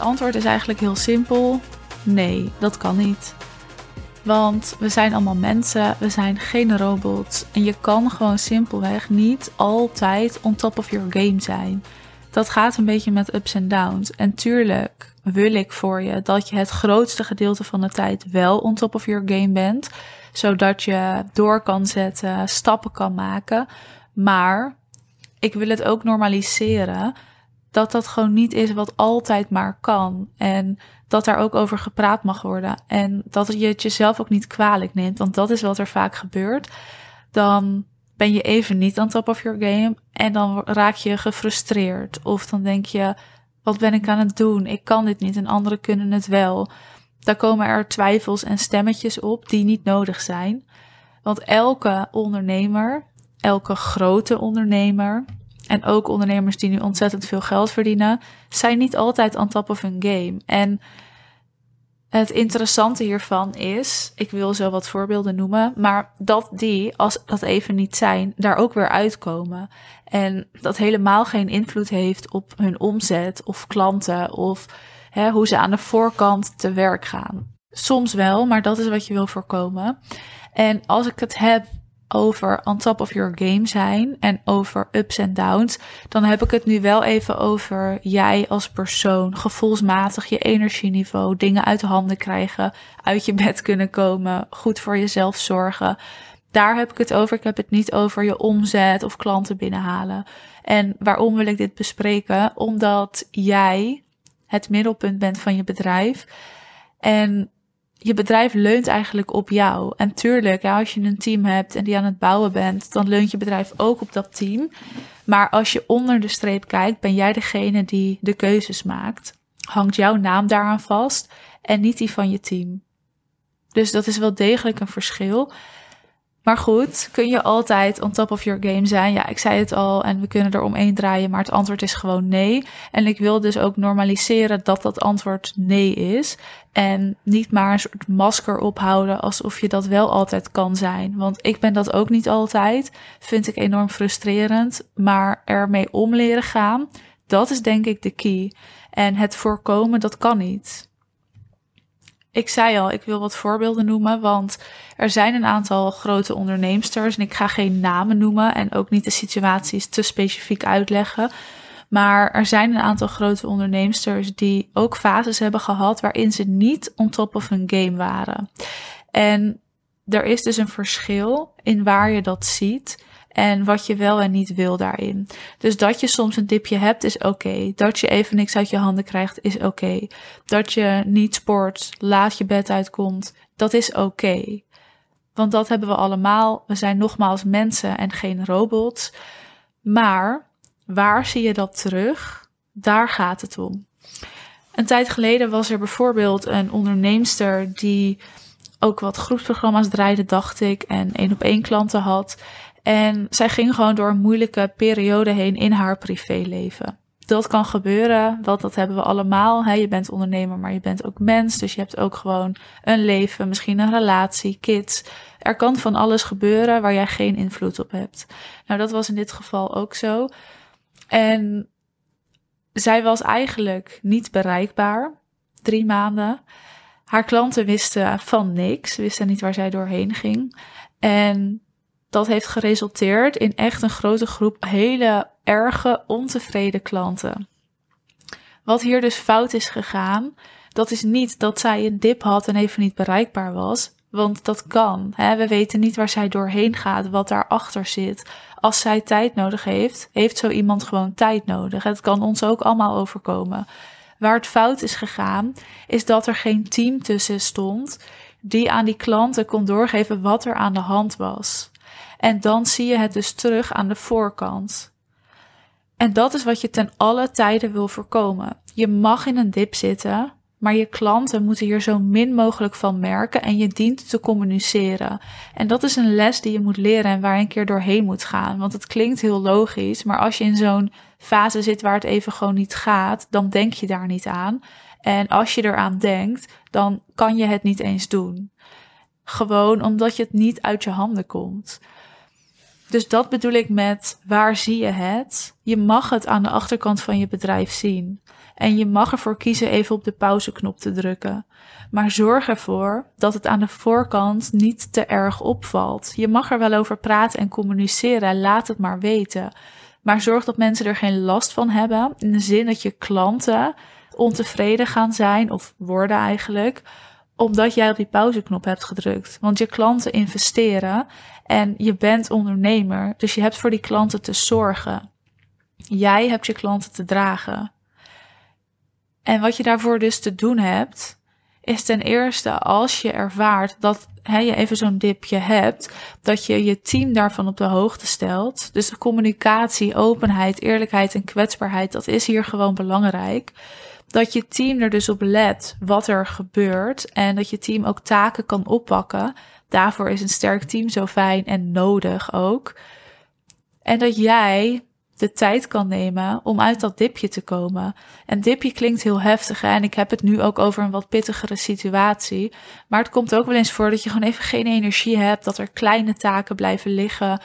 antwoord is eigenlijk heel simpel. Nee, dat kan niet. Want we zijn allemaal mensen, we zijn geen robots. En je kan gewoon simpelweg niet altijd on top of your game zijn. Dat gaat een beetje met ups en downs. En tuurlijk wil ik voor je dat je het grootste gedeelte van de tijd wel on top of your game bent. Zodat je door kan zetten, stappen kan maken. Maar ik wil het ook normaliseren dat dat gewoon niet is wat altijd maar kan. En dat daar ook over gepraat mag worden. En dat je het jezelf ook niet kwalijk neemt, want dat is wat er vaak gebeurt. Dan ben je even niet aan top of your game en dan raak je gefrustreerd. Of dan denk je, wat ben ik aan het doen? Ik kan dit niet en anderen kunnen het wel. Daar komen er twijfels en stemmetjes op die niet nodig zijn. Want elke ondernemer, elke grote ondernemer, en ook ondernemers die nu ontzettend veel geld verdienen, zijn niet altijd on top of hun game. En het interessante hiervan is, ik wil zo wat voorbeelden noemen, maar dat die, als dat even niet zijn, daar ook weer uitkomen. En dat helemaal geen invloed heeft op hun omzet of klanten of hè, hoe ze aan de voorkant te werk gaan. Soms wel, maar dat is wat je wil voorkomen. En als ik het heb over on top of your game zijn en over ups en downs, dan heb ik het nu wel even over jij als persoon, gevoelsmatig je energieniveau, dingen uit de handen krijgen, uit je bed kunnen komen, goed voor jezelf zorgen. Daar heb ik het over. Ik heb het niet over je omzet of klanten binnenhalen. En waarom wil ik dit bespreken? Omdat jij het middelpunt bent van je bedrijf. En je bedrijf leunt eigenlijk op jou. En tuurlijk, als je een team hebt en die aan het bouwen bent, dan leunt je bedrijf ook op dat team. Maar als je onder de streep kijkt, ben jij degene die de keuzes maakt. Hangt jouw naam daaraan vast en niet die van je team. Dus dat is wel degelijk een verschil. Maar goed, kun je altijd on top of your game zijn? Ja, ik zei het al en we kunnen er omheen draaien, maar het antwoord is gewoon nee. En ik wil dus ook normaliseren dat dat antwoord nee is. En niet maar een soort masker ophouden alsof je dat wel altijd kan zijn. Want ik ben dat ook niet altijd. Vind ik enorm frustrerend. Maar ermee om leren gaan, dat is denk ik de key. En het voorkomen, dat kan niet ik zei al, ik wil wat voorbeelden noemen, want er zijn een aantal grote onderneemsters en ik ga geen namen noemen en ook niet de situaties te specifiek uitleggen. Maar er zijn een aantal grote onderneemsters die ook fases hebben gehad waarin ze niet on top of hun game waren. En er is dus een verschil in waar je dat ziet en wat je wel en niet wil daarin. Dus dat je soms een dipje hebt is oké. Dat je even niks uit je handen krijgt is oké. Dat je niet sport, laat je bed uitkomt, dat is oké. Want dat hebben we allemaal. We zijn nogmaals mensen en geen robots. Maar waar zie je dat terug? Daar gaat het om. Een tijd geleden was er bijvoorbeeld een onderneemster die ook wat groepsprogramma's draaide, dacht ik, en één op één klanten had. En zij ging gewoon door een moeilijke periode heen in haar privéleven. Dat kan gebeuren, want dat hebben we allemaal. Hè? Je bent ondernemer, maar je bent ook mens. Dus je hebt ook gewoon een leven, misschien een relatie, kids. Er kan van alles gebeuren waar jij geen invloed op hebt. Nou, dat was in dit geval ook zo. En zij was eigenlijk niet bereikbaar. Drie maanden. Haar klanten wisten van niks, wisten niet waar zij doorheen ging. En dat heeft geresulteerd in echt een grote groep hele erge ontevreden klanten. Wat hier dus fout is gegaan, dat is niet dat zij een dip had en even niet bereikbaar was. Want dat kan. Hè? We weten niet waar zij doorheen gaat, wat daarachter zit. Als zij tijd nodig heeft, heeft zo iemand gewoon tijd nodig. Het kan ons ook allemaal overkomen. Waar het fout is gegaan, is dat er geen team tussen stond die aan die klanten kon doorgeven wat er aan de hand was. En dan zie je het dus terug aan de voorkant. En dat is wat je ten alle tijden wil voorkomen. Je mag in een dip zitten, maar je klanten moeten hier zo min mogelijk van merken en je dient te communiceren. En dat is een les die je moet leren en waar je een keer doorheen moet gaan. Want het klinkt heel logisch, maar als je in zo'n fase zit waar het even gewoon niet gaat, dan denk je daar niet aan. En als je eraan denkt, dan kan je het niet eens doen. Gewoon omdat je het niet uit je handen komt. Dus dat bedoel ik met waar zie je het? Je mag het aan de achterkant van je bedrijf zien. En je mag ervoor kiezen even op de pauzeknop te drukken. Maar zorg ervoor dat het aan de voorkant niet te erg opvalt. Je mag er wel over praten en communiceren, laat het maar weten. Maar zorg dat mensen er geen last van hebben. In de zin dat je klanten ontevreden gaan zijn, of worden eigenlijk, omdat jij op die pauzeknop hebt gedrukt. Want je klanten investeren en je bent ondernemer, dus je hebt voor die klanten te zorgen. Jij hebt je klanten te dragen. En wat je daarvoor dus te doen hebt, is ten eerste als je ervaart dat hè, je even zo'n dipje hebt, dat je je team daarvan op de hoogte stelt. Dus communicatie, openheid, eerlijkheid en kwetsbaarheid, dat is hier gewoon belangrijk. Dat je team er dus op let wat er gebeurt en dat je team ook taken kan oppakken. Daarvoor is een sterk team zo fijn en nodig ook. En dat jij de tijd kan nemen om uit dat dipje te komen. En dipje klinkt heel heftig hè? en ik heb het nu ook over een wat pittigere situatie. Maar het komt ook wel eens voor dat je gewoon even geen energie hebt, dat er kleine taken blijven liggen.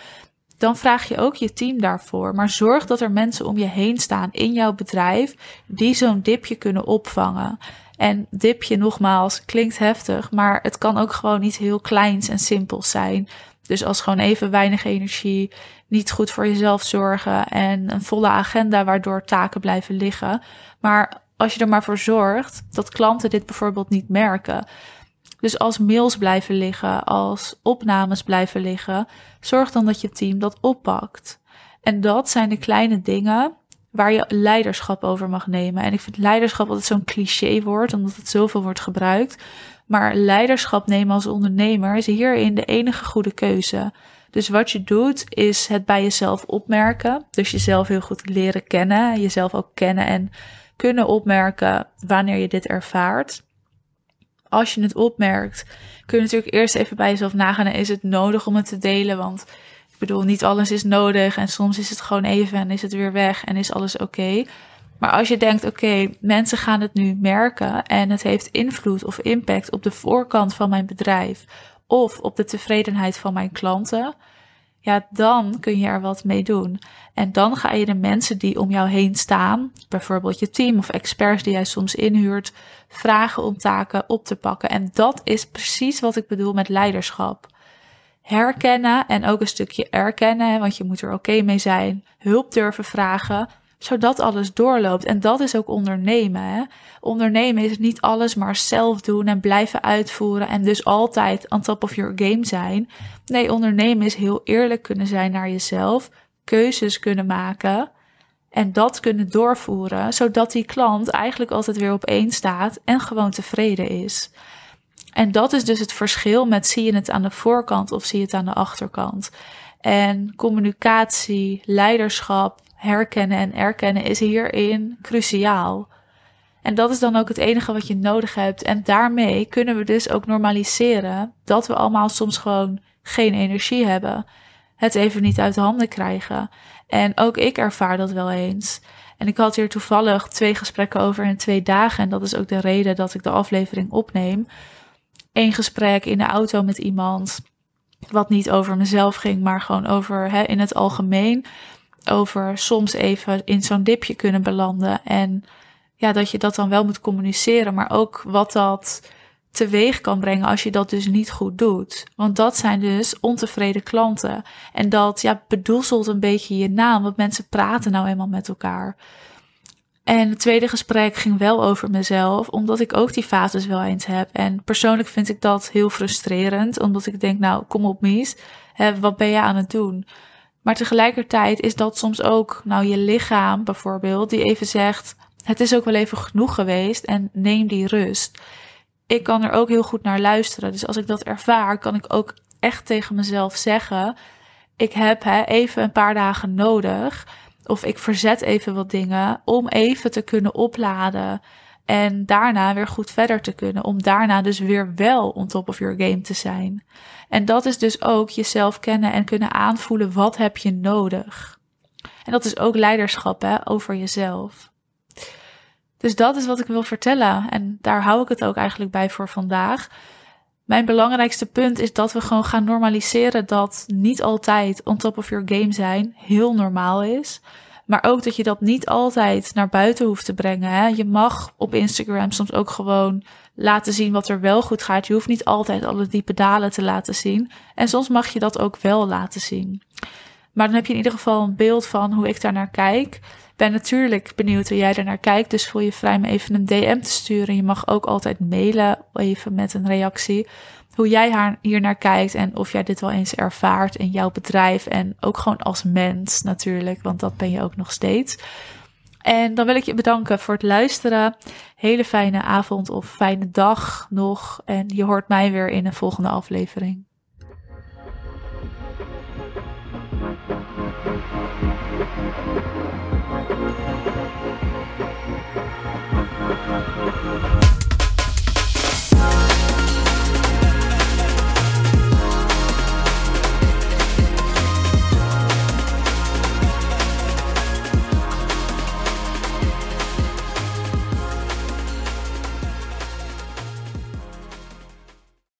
Dan vraag je ook je team daarvoor. Maar zorg dat er mensen om je heen staan in jouw bedrijf die zo'n dipje kunnen opvangen. En dipje nogmaals klinkt heftig, maar het kan ook gewoon iets heel kleins en simpels zijn. Dus als gewoon even weinig energie, niet goed voor jezelf zorgen en een volle agenda waardoor taken blijven liggen. Maar als je er maar voor zorgt dat klanten dit bijvoorbeeld niet merken. Dus als mails blijven liggen, als opnames blijven liggen, zorg dan dat je team dat oppakt. En dat zijn de kleine dingen waar je leiderschap over mag nemen. En ik vind leiderschap altijd zo'n cliché woord, omdat het zoveel wordt gebruikt. Maar leiderschap nemen als ondernemer is hierin de enige goede keuze. Dus wat je doet is het bij jezelf opmerken. Dus jezelf heel goed leren kennen. Jezelf ook kennen en kunnen opmerken wanneer je dit ervaart. Als je het opmerkt, kun je natuurlijk eerst even bij jezelf nagaan: is het nodig om het te delen? Want ik bedoel, niet alles is nodig en soms is het gewoon even en is het weer weg en is alles oké. Maar als je denkt, oké, mensen gaan het nu merken en het heeft invloed of impact op de voorkant van mijn bedrijf of op de tevredenheid van mijn klanten, ja, dan kun je er wat mee doen. En dan ga je de mensen die om jou heen staan, bijvoorbeeld je team of experts die jij soms inhuurt, vragen om taken op te pakken. En dat is precies wat ik bedoel met leiderschap. Herkennen en ook een stukje erkennen, want je moet er oké mee zijn. Hulp durven vragen, zodat alles doorloopt. En dat is ook ondernemen. Hè? Ondernemen is niet alles maar zelf doen en blijven uitvoeren en dus altijd on top of your game zijn. Nee, ondernemen is heel eerlijk kunnen zijn naar jezelf, keuzes kunnen maken en dat kunnen doorvoeren, zodat die klant eigenlijk altijd weer op één staat en gewoon tevreden is. En dat is dus het verschil met zie je het aan de voorkant of zie je het aan de achterkant. En communicatie, leiderschap, herkennen en erkennen is hierin cruciaal. En dat is dan ook het enige wat je nodig hebt. En daarmee kunnen we dus ook normaliseren dat we allemaal soms gewoon geen energie hebben. Het even niet uit de handen krijgen. En ook ik ervaar dat wel eens. En ik had hier toevallig twee gesprekken over in twee dagen. En dat is ook de reden dat ik de aflevering opneem. Eén gesprek in de auto met iemand. Wat niet over mezelf ging, maar gewoon over hè, in het algemeen over soms even in zo'n dipje kunnen belanden. En ja, dat je dat dan wel moet communiceren, maar ook wat dat teweeg kan brengen als je dat dus niet goed doet. Want dat zijn dus ontevreden klanten. En dat ja, bedoezelt een beetje je naam, want mensen praten nou eenmaal met elkaar. En het tweede gesprek ging wel over mezelf, omdat ik ook die fases wel eens heb. En persoonlijk vind ik dat heel frustrerend, omdat ik denk, nou, kom op, Mies, hè, wat ben je aan het doen? Maar tegelijkertijd is dat soms ook, nou, je lichaam bijvoorbeeld, die even zegt: Het is ook wel even genoeg geweest en neem die rust. Ik kan er ook heel goed naar luisteren. Dus als ik dat ervaar, kan ik ook echt tegen mezelf zeggen: Ik heb hè, even een paar dagen nodig. Of ik verzet even wat dingen om even te kunnen opladen. En daarna weer goed verder te kunnen. Om daarna dus weer wel on top of your game te zijn. En dat is dus ook jezelf kennen en kunnen aanvoelen wat heb je nodig. En dat is ook leiderschap hè, over jezelf. Dus dat is wat ik wil vertellen. En daar hou ik het ook eigenlijk bij voor vandaag. Mijn belangrijkste punt is dat we gewoon gaan normaliseren dat niet altijd on top of your game zijn heel normaal is. Maar ook dat je dat niet altijd naar buiten hoeft te brengen. Hè? Je mag op Instagram soms ook gewoon laten zien wat er wel goed gaat. Je hoeft niet altijd alle diepe dalen te laten zien. En soms mag je dat ook wel laten zien. Maar dan heb je in ieder geval een beeld van hoe ik daar naar kijk. Ben natuurlijk benieuwd hoe jij daar naar kijkt. Dus voel je vrij me even een DM te sturen. Je mag ook altijd mailen, even met een reactie. Hoe jij hier naar kijkt en of jij dit wel eens ervaart in jouw bedrijf. En ook gewoon als mens natuurlijk, want dat ben je ook nog steeds. En dan wil ik je bedanken voor het luisteren. Hele fijne avond of fijne dag nog. En je hoort mij weer in een volgende aflevering.